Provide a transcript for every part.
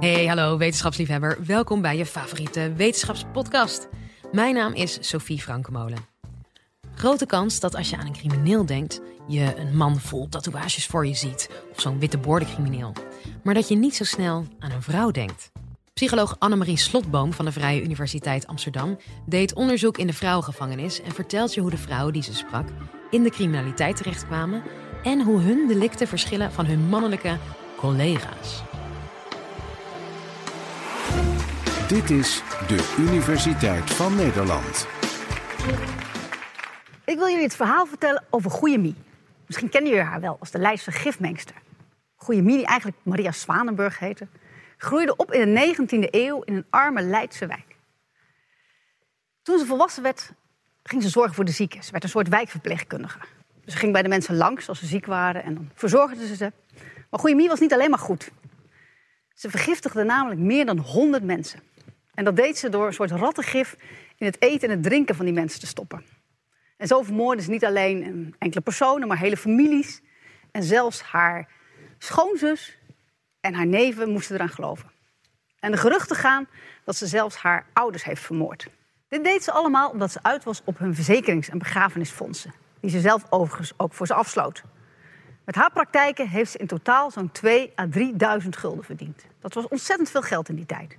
Hey, hallo wetenschapsliefhebber. Welkom bij je favoriete wetenschapspodcast. Mijn naam is Sophie Frankemolen. Grote kans dat als je aan een crimineel denkt, je een man vol tatoeages voor je ziet of zo'n witte crimineel, Maar dat je niet zo snel aan een vrouw denkt. Psycholoog Annemarie Slotboom van de Vrije Universiteit Amsterdam deed onderzoek in de vrouwengevangenis en vertelt je hoe de vrouwen die ze sprak in de criminaliteit terechtkwamen en hoe hun delicten verschillen van hun mannelijke collega's. Dit is de Universiteit van Nederland. Ik wil jullie het verhaal vertellen over Goeie Mie. Misschien kennen jullie haar wel als de Leidse gifmengster. Goeie Mie, die eigenlijk Maria Zwanenburg heette, groeide op in de 19e eeuw in een arme Leidse wijk. Toen ze volwassen werd, ging ze zorgen voor de zieken. Ze werd een soort wijkverpleegkundige. Ze ging bij de mensen langs als ze ziek waren en dan verzorgde ze ze. Maar Goeie Mie was niet alleen maar goed. Ze vergiftigde namelijk meer dan 100 mensen. En dat deed ze door een soort rattengif in het eten en het drinken van die mensen te stoppen. En zo vermoordde ze niet alleen enkele personen, maar hele families. En zelfs haar schoonzus en haar neven moesten eraan geloven. En de geruchten gaan dat ze zelfs haar ouders heeft vermoord. Dit deed ze allemaal omdat ze uit was op hun verzekerings- en begrafenisfondsen, die ze zelf overigens ook voor ze afsloot. Met haar praktijken heeft ze in totaal zo'n 2 à 3.000 gulden verdiend. Dat was ontzettend veel geld in die tijd.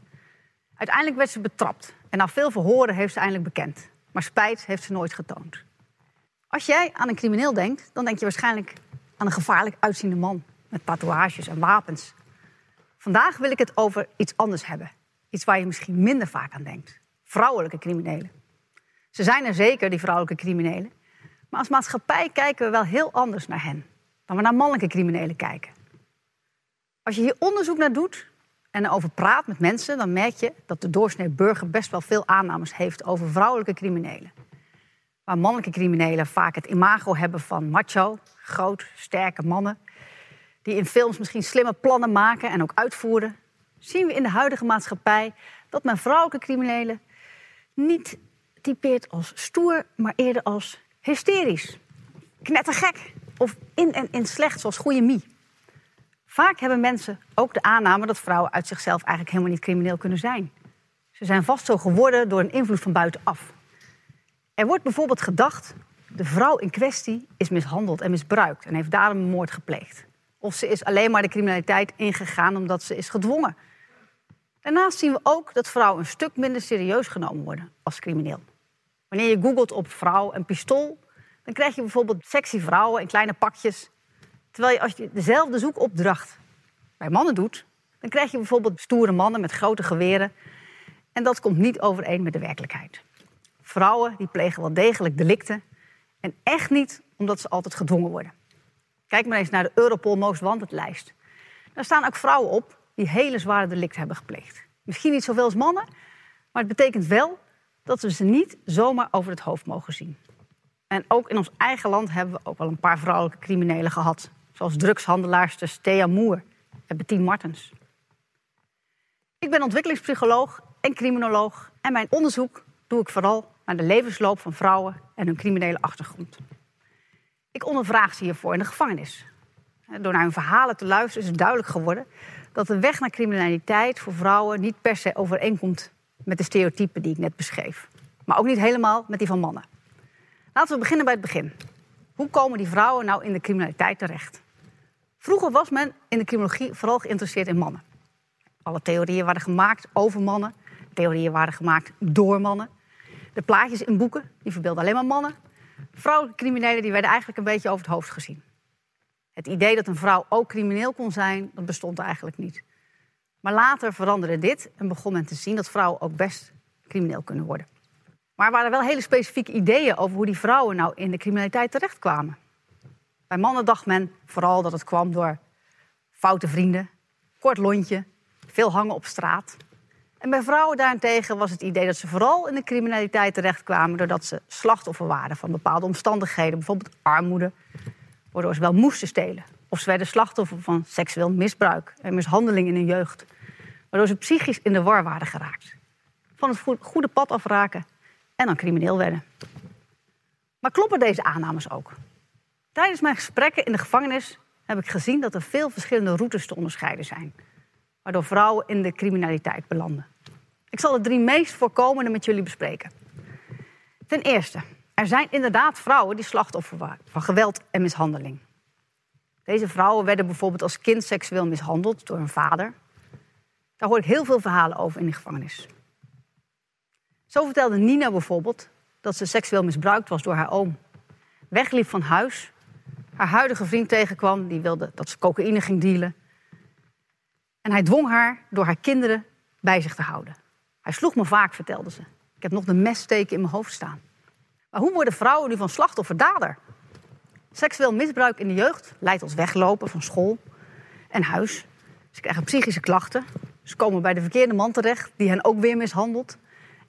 Uiteindelijk werd ze betrapt en na veel verhoren heeft ze eindelijk bekend. Maar spijt heeft ze nooit getoond. Als jij aan een crimineel denkt, dan denk je waarschijnlijk aan een gevaarlijk uitziende man met tatoeages en wapens. Vandaag wil ik het over iets anders hebben. Iets waar je misschien minder vaak aan denkt. Vrouwelijke criminelen. Ze zijn er zeker, die vrouwelijke criminelen. Maar als maatschappij kijken we wel heel anders naar hen dan we naar mannelijke criminelen kijken. Als je hier onderzoek naar doet en erover praat met mensen, dan merk je dat de doorsnee burger best wel veel aannames heeft over vrouwelijke criminelen. Waar mannelijke criminelen vaak het imago hebben van macho, groot, sterke mannen. Die in films misschien slimme plannen maken en ook uitvoeren. Zien we in de huidige maatschappij dat men vrouwelijke criminelen niet typeert als stoer, maar eerder als hysterisch. Knettergek of in en in slecht, zoals goede mie. Vaak hebben mensen ook de aanname dat vrouwen uit zichzelf eigenlijk helemaal niet crimineel kunnen zijn. Ze zijn vast zo geworden door een invloed van buitenaf. Er wordt bijvoorbeeld gedacht, de vrouw in kwestie is mishandeld en misbruikt en heeft daarom een moord gepleegd. Of ze is alleen maar de criminaliteit ingegaan omdat ze is gedwongen. Daarnaast zien we ook dat vrouwen een stuk minder serieus genomen worden als crimineel. Wanneer je googelt op vrouw en pistool, dan krijg je bijvoorbeeld sexy vrouwen in kleine pakjes. Terwijl je als je dezelfde zoekopdracht bij mannen doet, dan krijg je bijvoorbeeld stoere mannen met grote geweren. En dat komt niet overeen met de werkelijkheid. Vrouwen die plegen wel degelijk delicten. En echt niet omdat ze altijd gedwongen worden. Kijk maar eens naar de Europol Most Wanted lijst. Daar staan ook vrouwen op die hele zware delicten hebben gepleegd. Misschien niet zoveel als mannen, maar het betekent wel dat we ze niet zomaar over het hoofd mogen zien. En ook in ons eigen land hebben we ook wel een paar vrouwelijke criminelen gehad. Zoals drugshandelaarster Thea Moer en Bettine Martens. Ik ben ontwikkelingspsycholoog en criminoloog. En mijn onderzoek doe ik vooral naar de levensloop van vrouwen en hun criminele achtergrond. Ik ondervraag ze hiervoor in de gevangenis. Door naar hun verhalen te luisteren is het duidelijk geworden dat de weg naar criminaliteit voor vrouwen niet per se overeenkomt met de stereotypen die ik net beschreef. Maar ook niet helemaal met die van mannen. Laten we beginnen bij het begin. Hoe komen die vrouwen nou in de criminaliteit terecht? Vroeger was men in de criminologie vooral geïnteresseerd in mannen. Alle theorieën waren gemaakt over mannen. Theorieën waren gemaakt door mannen. De plaatjes in boeken die verbeelden alleen maar mannen. Vrouwelijke criminelen die werden eigenlijk een beetje over het hoofd gezien. Het idee dat een vrouw ook crimineel kon zijn, dat bestond eigenlijk niet. Maar later veranderde dit en begon men te zien dat vrouwen ook best crimineel kunnen worden. Maar er waren wel hele specifieke ideeën over hoe die vrouwen nou in de criminaliteit terechtkwamen. Bij mannen dacht men vooral dat het kwam door foute vrienden, kort lontje, veel hangen op straat. En bij vrouwen daarentegen was het idee dat ze vooral in de criminaliteit terechtkwamen doordat ze slachtoffer waren van bepaalde omstandigheden, bijvoorbeeld armoede, waardoor ze wel moesten stelen. Of ze werden slachtoffer van seksueel misbruik en mishandeling in hun jeugd, waardoor ze psychisch in de war waren geraakt. Van het goede pad afraken en dan crimineel werden. Maar kloppen deze aannames ook? Tijdens mijn gesprekken in de gevangenis heb ik gezien dat er veel verschillende routes te onderscheiden zijn. waardoor vrouwen in de criminaliteit belanden. Ik zal de drie meest voorkomende met jullie bespreken. Ten eerste, er zijn inderdaad vrouwen die slachtoffer waren van geweld en mishandeling. Deze vrouwen werden bijvoorbeeld als kind seksueel mishandeld door hun vader. Daar hoor ik heel veel verhalen over in de gevangenis. Zo vertelde Nina bijvoorbeeld dat ze seksueel misbruikt was door haar oom. Wegliep van huis, haar huidige vriend tegenkwam, die wilde dat ze cocaïne ging dealen. En hij dwong haar door haar kinderen bij zich te houden. Hij sloeg me vaak, vertelde ze. Ik heb nog de messteken in mijn hoofd staan. Maar hoe worden vrouwen nu van slachtoffer dader? Seksueel misbruik in de jeugd leidt ons weglopen van school en huis. Ze krijgen psychische klachten. Ze komen bij de verkeerde man terecht, die hen ook weer mishandelt.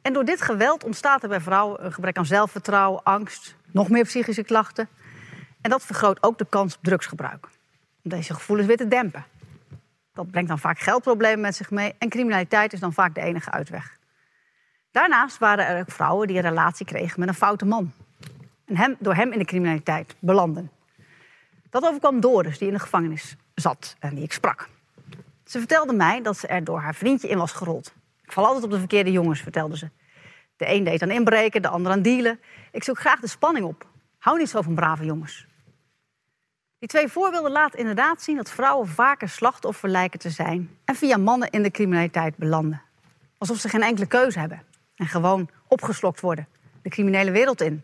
En door dit geweld ontstaat er bij vrouwen een gebrek aan zelfvertrouwen, angst, nog meer psychische klachten. En dat vergroot ook de kans op drugsgebruik. Om deze gevoelens weer te dempen. Dat brengt dan vaak geldproblemen met zich mee en criminaliteit is dan vaak de enige uitweg. Daarnaast waren er ook vrouwen die een relatie kregen met een foute man. En hem, door hem in de criminaliteit belanden. Dat overkwam Doris, die in de gevangenis zat en die ik sprak. Ze vertelde mij dat ze er door haar vriendje in was gerold. Ik val altijd op de verkeerde jongens, vertelde ze. De een deed aan inbreken, de ander aan dealen. Ik zoek graag de spanning op. Hou niet zo van brave jongens. Die twee voorbeelden laten inderdaad zien dat vrouwen vaker slachtoffer lijken te zijn en via mannen in de criminaliteit belanden. Alsof ze geen enkele keuze hebben en gewoon opgeslokt worden, de criminele wereld in.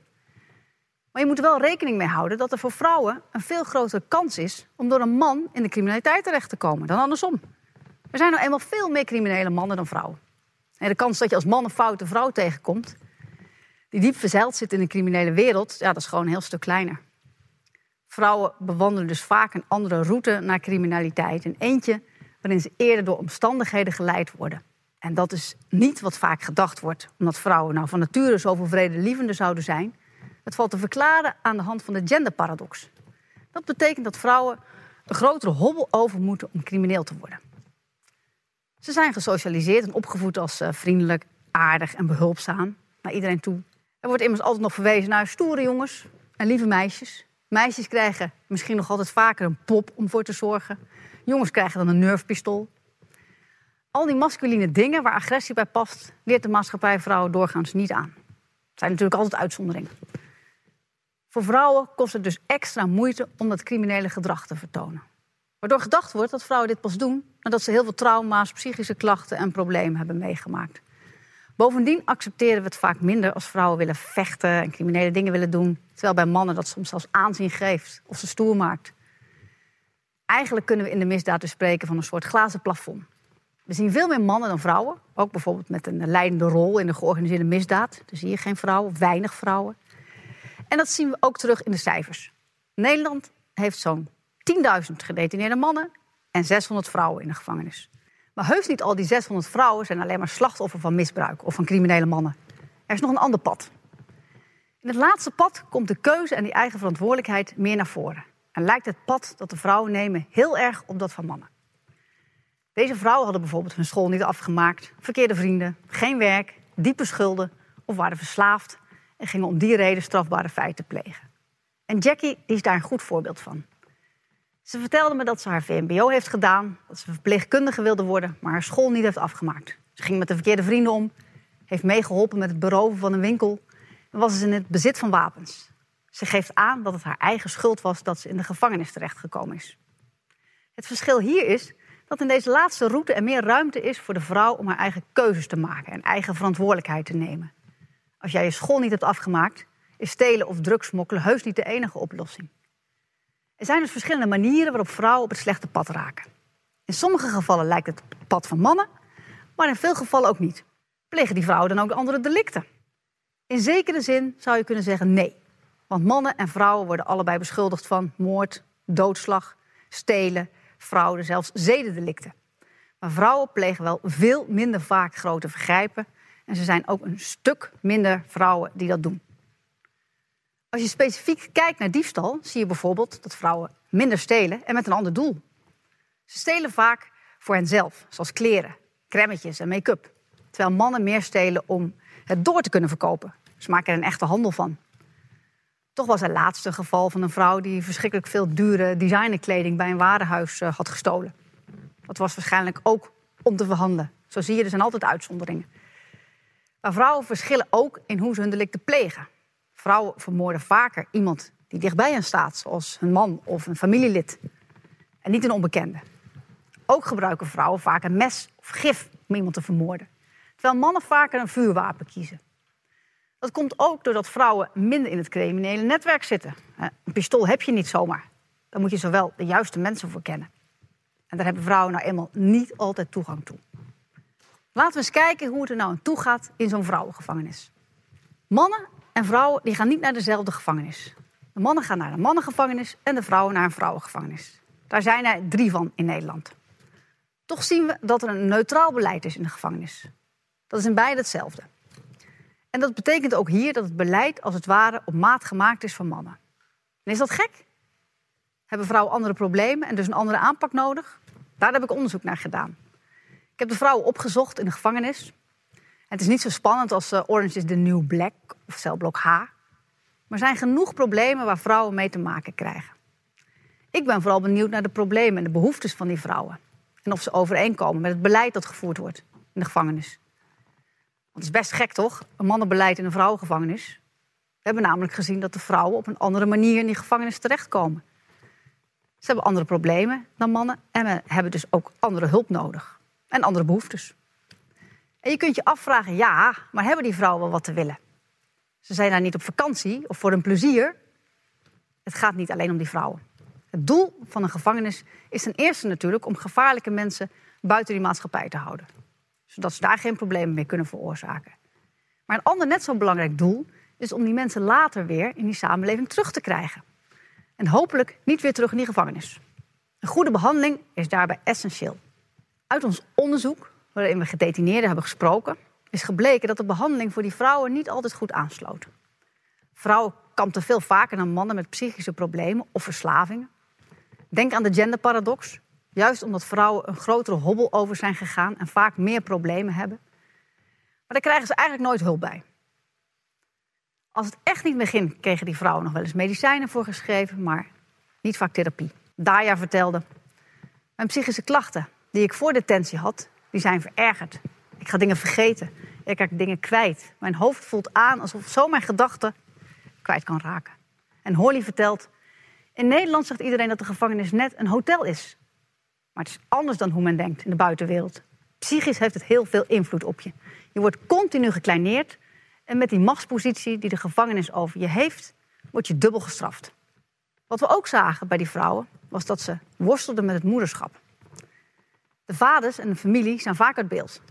Maar je moet er wel rekening mee houden dat er voor vrouwen een veel grotere kans is om door een man in de criminaliteit terecht te komen dan andersom. Er zijn nou eenmaal veel meer criminele mannen dan vrouwen. En de kans dat je als man een foute vrouw tegenkomt, die diep verzeild zit in de criminele wereld, ja, dat is gewoon een heel stuk kleiner. Vrouwen bewandelen dus vaak een andere route naar criminaliteit. Een eentje waarin ze eerder door omstandigheden geleid worden. En dat is niet wat vaak gedacht wordt, omdat vrouwen nou van nature zoveel vredelievender zouden zijn. Het valt te verklaren aan de hand van de genderparadox. Dat betekent dat vrouwen een grotere hobbel over moeten om crimineel te worden. Ze zijn gesocialiseerd en opgevoed als eh, vriendelijk, aardig en behulpzaam naar iedereen toe. Er wordt immers altijd nog verwezen naar stoere jongens en lieve meisjes. Meisjes krijgen misschien nog altijd vaker een pop om voor te zorgen. Jongens krijgen dan een nerfpistool. Al die masculine dingen waar agressie bij past, leert de maatschappij vrouwen doorgaans niet aan. Het zijn natuurlijk altijd uitzonderingen. Voor vrouwen kost het dus extra moeite om dat criminele gedrag te vertonen. Waardoor gedacht wordt dat vrouwen dit pas doen nadat ze heel veel trauma's, psychische klachten en problemen hebben meegemaakt. Bovendien accepteren we het vaak minder als vrouwen willen vechten en criminele dingen willen doen. Terwijl bij mannen dat soms zelfs aanzien geeft of ze stoer maakt. Eigenlijk kunnen we in de misdaad dus spreken van een soort glazen plafond. We zien veel meer mannen dan vrouwen. Ook bijvoorbeeld met een leidende rol in de georganiseerde misdaad. Dus zie je geen vrouwen, weinig vrouwen. En dat zien we ook terug in de cijfers. Nederland heeft zo'n 10.000 gedetineerde mannen en 600 vrouwen in de gevangenis. Maar heus niet al die 600 vrouwen zijn alleen maar slachtoffer van misbruik of van criminele mannen. Er is nog een ander pad. In het laatste pad komt de keuze en die eigen verantwoordelijkheid meer naar voren. En lijkt het pad dat de vrouwen nemen heel erg op dat van mannen. Deze vrouwen hadden bijvoorbeeld hun school niet afgemaakt, verkeerde vrienden, geen werk, diepe schulden of waren verslaafd en gingen om die reden strafbare feiten plegen. En Jackie is daar een goed voorbeeld van. Ze vertelde me dat ze haar VMBO heeft gedaan, dat ze verpleegkundige wilde worden, maar haar school niet heeft afgemaakt. Ze ging met de verkeerde vrienden om, heeft meegeholpen met het beroven van een winkel en was dus in het bezit van wapens. Ze geeft aan dat het haar eigen schuld was dat ze in de gevangenis terechtgekomen is. Het verschil hier is dat in deze laatste route er meer ruimte is voor de vrouw om haar eigen keuzes te maken en eigen verantwoordelijkheid te nemen. Als jij je school niet hebt afgemaakt, is stelen of drugsmokkelen heus niet de enige oplossing. Er zijn dus verschillende manieren waarop vrouwen op het slechte pad raken. In sommige gevallen lijkt het pad van mannen, maar in veel gevallen ook niet. Plegen die vrouwen dan ook andere delicten? In zekere zin zou je kunnen zeggen nee. Want mannen en vrouwen worden allebei beschuldigd van moord, doodslag, stelen, fraude, zelfs zedendelicten. Maar vrouwen plegen wel veel minder vaak grote vergrijpen. En ze zijn ook een stuk minder vrouwen die dat doen. Als je specifiek kijkt naar diefstal, zie je bijvoorbeeld dat vrouwen minder stelen en met een ander doel. Ze stelen vaak voor henzelf, zoals kleren, crèmetjes en make-up. Terwijl mannen meer stelen om het door te kunnen verkopen. Ze maken er een echte handel van. Toch was er laatst een geval van een vrouw die verschrikkelijk veel dure designerkleding bij een warenhuis eh, had gestolen. Dat was waarschijnlijk ook om te verhandelen. Zo zie je, er zijn altijd uitzonderingen. Maar vrouwen verschillen ook in hoe ze hun delicten plegen. Vrouwen vermoorden vaker iemand die dichtbij hen staat, zoals een man of een familielid, en niet een onbekende. Ook gebruiken vrouwen vaak een mes of gif om iemand te vermoorden, terwijl mannen vaker een vuurwapen kiezen. Dat komt ook doordat vrouwen minder in het criminele netwerk zitten. Een pistool heb je niet zomaar. Daar moet je zowel de juiste mensen voor kennen. En daar hebben vrouwen nou eenmaal niet altijd toegang toe. Laten we eens kijken hoe het er nou aan toe gaat in zo'n vrouwengevangenis. Mannen en vrouwen die gaan niet naar dezelfde gevangenis. De mannen gaan naar een mannengevangenis en de vrouwen naar een vrouwengevangenis. Daar zijn er drie van in Nederland. Toch zien we dat er een neutraal beleid is in de gevangenis. Dat is in beide hetzelfde. En dat betekent ook hier dat het beleid als het ware op maat gemaakt is voor mannen. En is dat gek? Hebben vrouwen andere problemen en dus een andere aanpak nodig? Daar heb ik onderzoek naar gedaan. Ik heb de vrouwen opgezocht in de gevangenis. Het is niet zo spannend als uh, Orange is the New Black of celblok H. Maar er zijn genoeg problemen waar vrouwen mee te maken krijgen. Ik ben vooral benieuwd naar de problemen en de behoeftes van die vrouwen. En of ze overeenkomen met het beleid dat gevoerd wordt in de gevangenis. Want het is best gek, toch? Een mannenbeleid in een vrouwengevangenis. We hebben namelijk gezien dat de vrouwen op een andere manier in die gevangenis terechtkomen. Ze hebben andere problemen dan mannen en hebben dus ook andere hulp nodig. En andere behoeftes. En je kunt je afvragen, ja, maar hebben die vrouwen wel wat te willen? Ze zijn daar niet op vakantie of voor hun plezier. Het gaat niet alleen om die vrouwen. Het doel van een gevangenis is ten eerste natuurlijk om gevaarlijke mensen buiten die maatschappij te houden. Zodat ze daar geen problemen meer kunnen veroorzaken. Maar een ander net zo belangrijk doel is om die mensen later weer in die samenleving terug te krijgen. En hopelijk niet weer terug in die gevangenis. Een goede behandeling is daarbij essentieel. Uit ons onderzoek, waarin we gedetineerden hebben gesproken, is gebleken dat de behandeling voor die vrouwen niet altijd goed aansloot. Vrouwen kampten veel vaker dan mannen met psychische problemen of verslavingen. Denk aan de genderparadox. Juist omdat vrouwen een grotere hobbel over zijn gegaan en vaak meer problemen hebben. Maar daar krijgen ze eigenlijk nooit hulp bij. Als het echt niet meer ging, kregen die vrouwen nog wel eens medicijnen voorgeschreven, maar niet vaak therapie. Daya vertelde: Mijn psychische klachten die ik voor detentie had, die zijn verergerd. Ik ga dingen vergeten. Ik raak dingen kwijt. Mijn hoofd voelt aan alsof zo mijn gedachten kwijt kan raken. En Holly vertelt: In Nederland zegt iedereen dat de gevangenis net een hotel is. Maar het is anders dan hoe men denkt in de buitenwereld. Psychisch heeft het heel veel invloed op je. Je wordt continu gekleineerd en met die machtspositie die de gevangenis over je heeft, word je dubbel gestraft. Wat we ook zagen bij die vrouwen, was dat ze worstelden met het moederschap. De vaders en de familie zijn vaak uit beeld.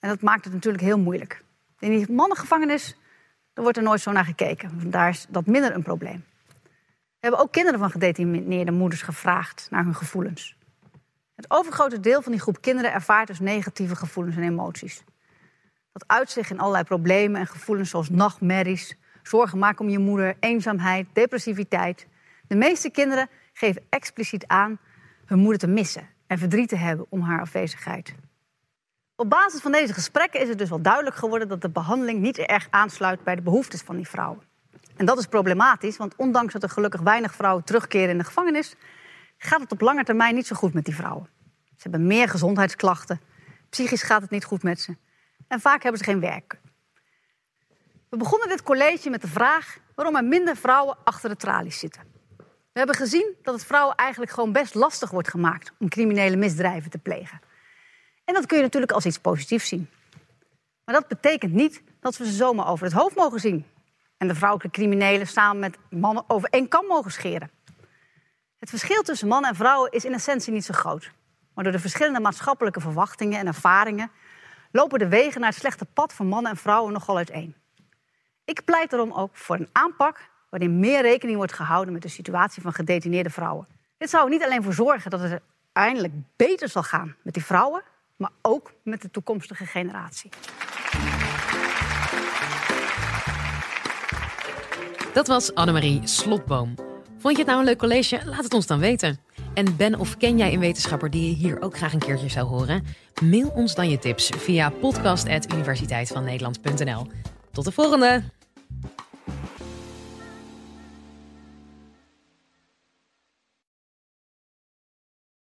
En dat maakt het natuurlijk heel moeilijk. In die mannengevangenis daar wordt er nooit zo naar gekeken. Daar is dat minder een probleem. We hebben ook kinderen van gedetineerde moeders gevraagd naar hun gevoelens. Het overgrote deel van die groep kinderen ervaart dus negatieve gevoelens en emoties. Dat uitzicht in allerlei problemen en gevoelens zoals nachtmerries, zorgen maken om je moeder, eenzaamheid, depressiviteit. De meeste kinderen geven expliciet aan hun moeder te missen en verdriet te hebben om haar afwezigheid. Op basis van deze gesprekken is het dus wel duidelijk geworden dat de behandeling niet erg aansluit bij de behoeftes van die vrouwen. En dat is problematisch, want ondanks dat er gelukkig weinig vrouwen terugkeren in de gevangenis, gaat het op lange termijn niet zo goed met die vrouwen. Ze hebben meer gezondheidsklachten, psychisch gaat het niet goed met ze en vaak hebben ze geen werk. We begonnen dit college met de vraag waarom er minder vrouwen achter de tralies zitten. We hebben gezien dat het vrouwen eigenlijk gewoon best lastig wordt gemaakt om criminele misdrijven te plegen. En dat kun je natuurlijk als iets positiefs zien. Maar dat betekent niet dat we ze zomaar over het hoofd mogen zien. En de vrouwelijke criminelen samen met mannen over één kam mogen scheren. Het verschil tussen mannen en vrouwen is in essentie niet zo groot. Maar door de verschillende maatschappelijke verwachtingen en ervaringen lopen de wegen naar het slechte pad van mannen en vrouwen nogal uiteen. Ik pleit daarom ook voor een aanpak waarin meer rekening wordt gehouden met de situatie van gedetineerde vrouwen. Dit zou er niet alleen voor zorgen dat het uiteindelijk beter zal gaan met die vrouwen, maar ook met de toekomstige generatie. Dat was Annemarie Slotboom. Vond je het nou een leuk college? Laat het ons dan weten. En ben of ken jij een wetenschapper die je hier ook graag een keertje zou horen? Mail ons dan je tips via podcast.universiteitvannederland.nl. Tot de volgende!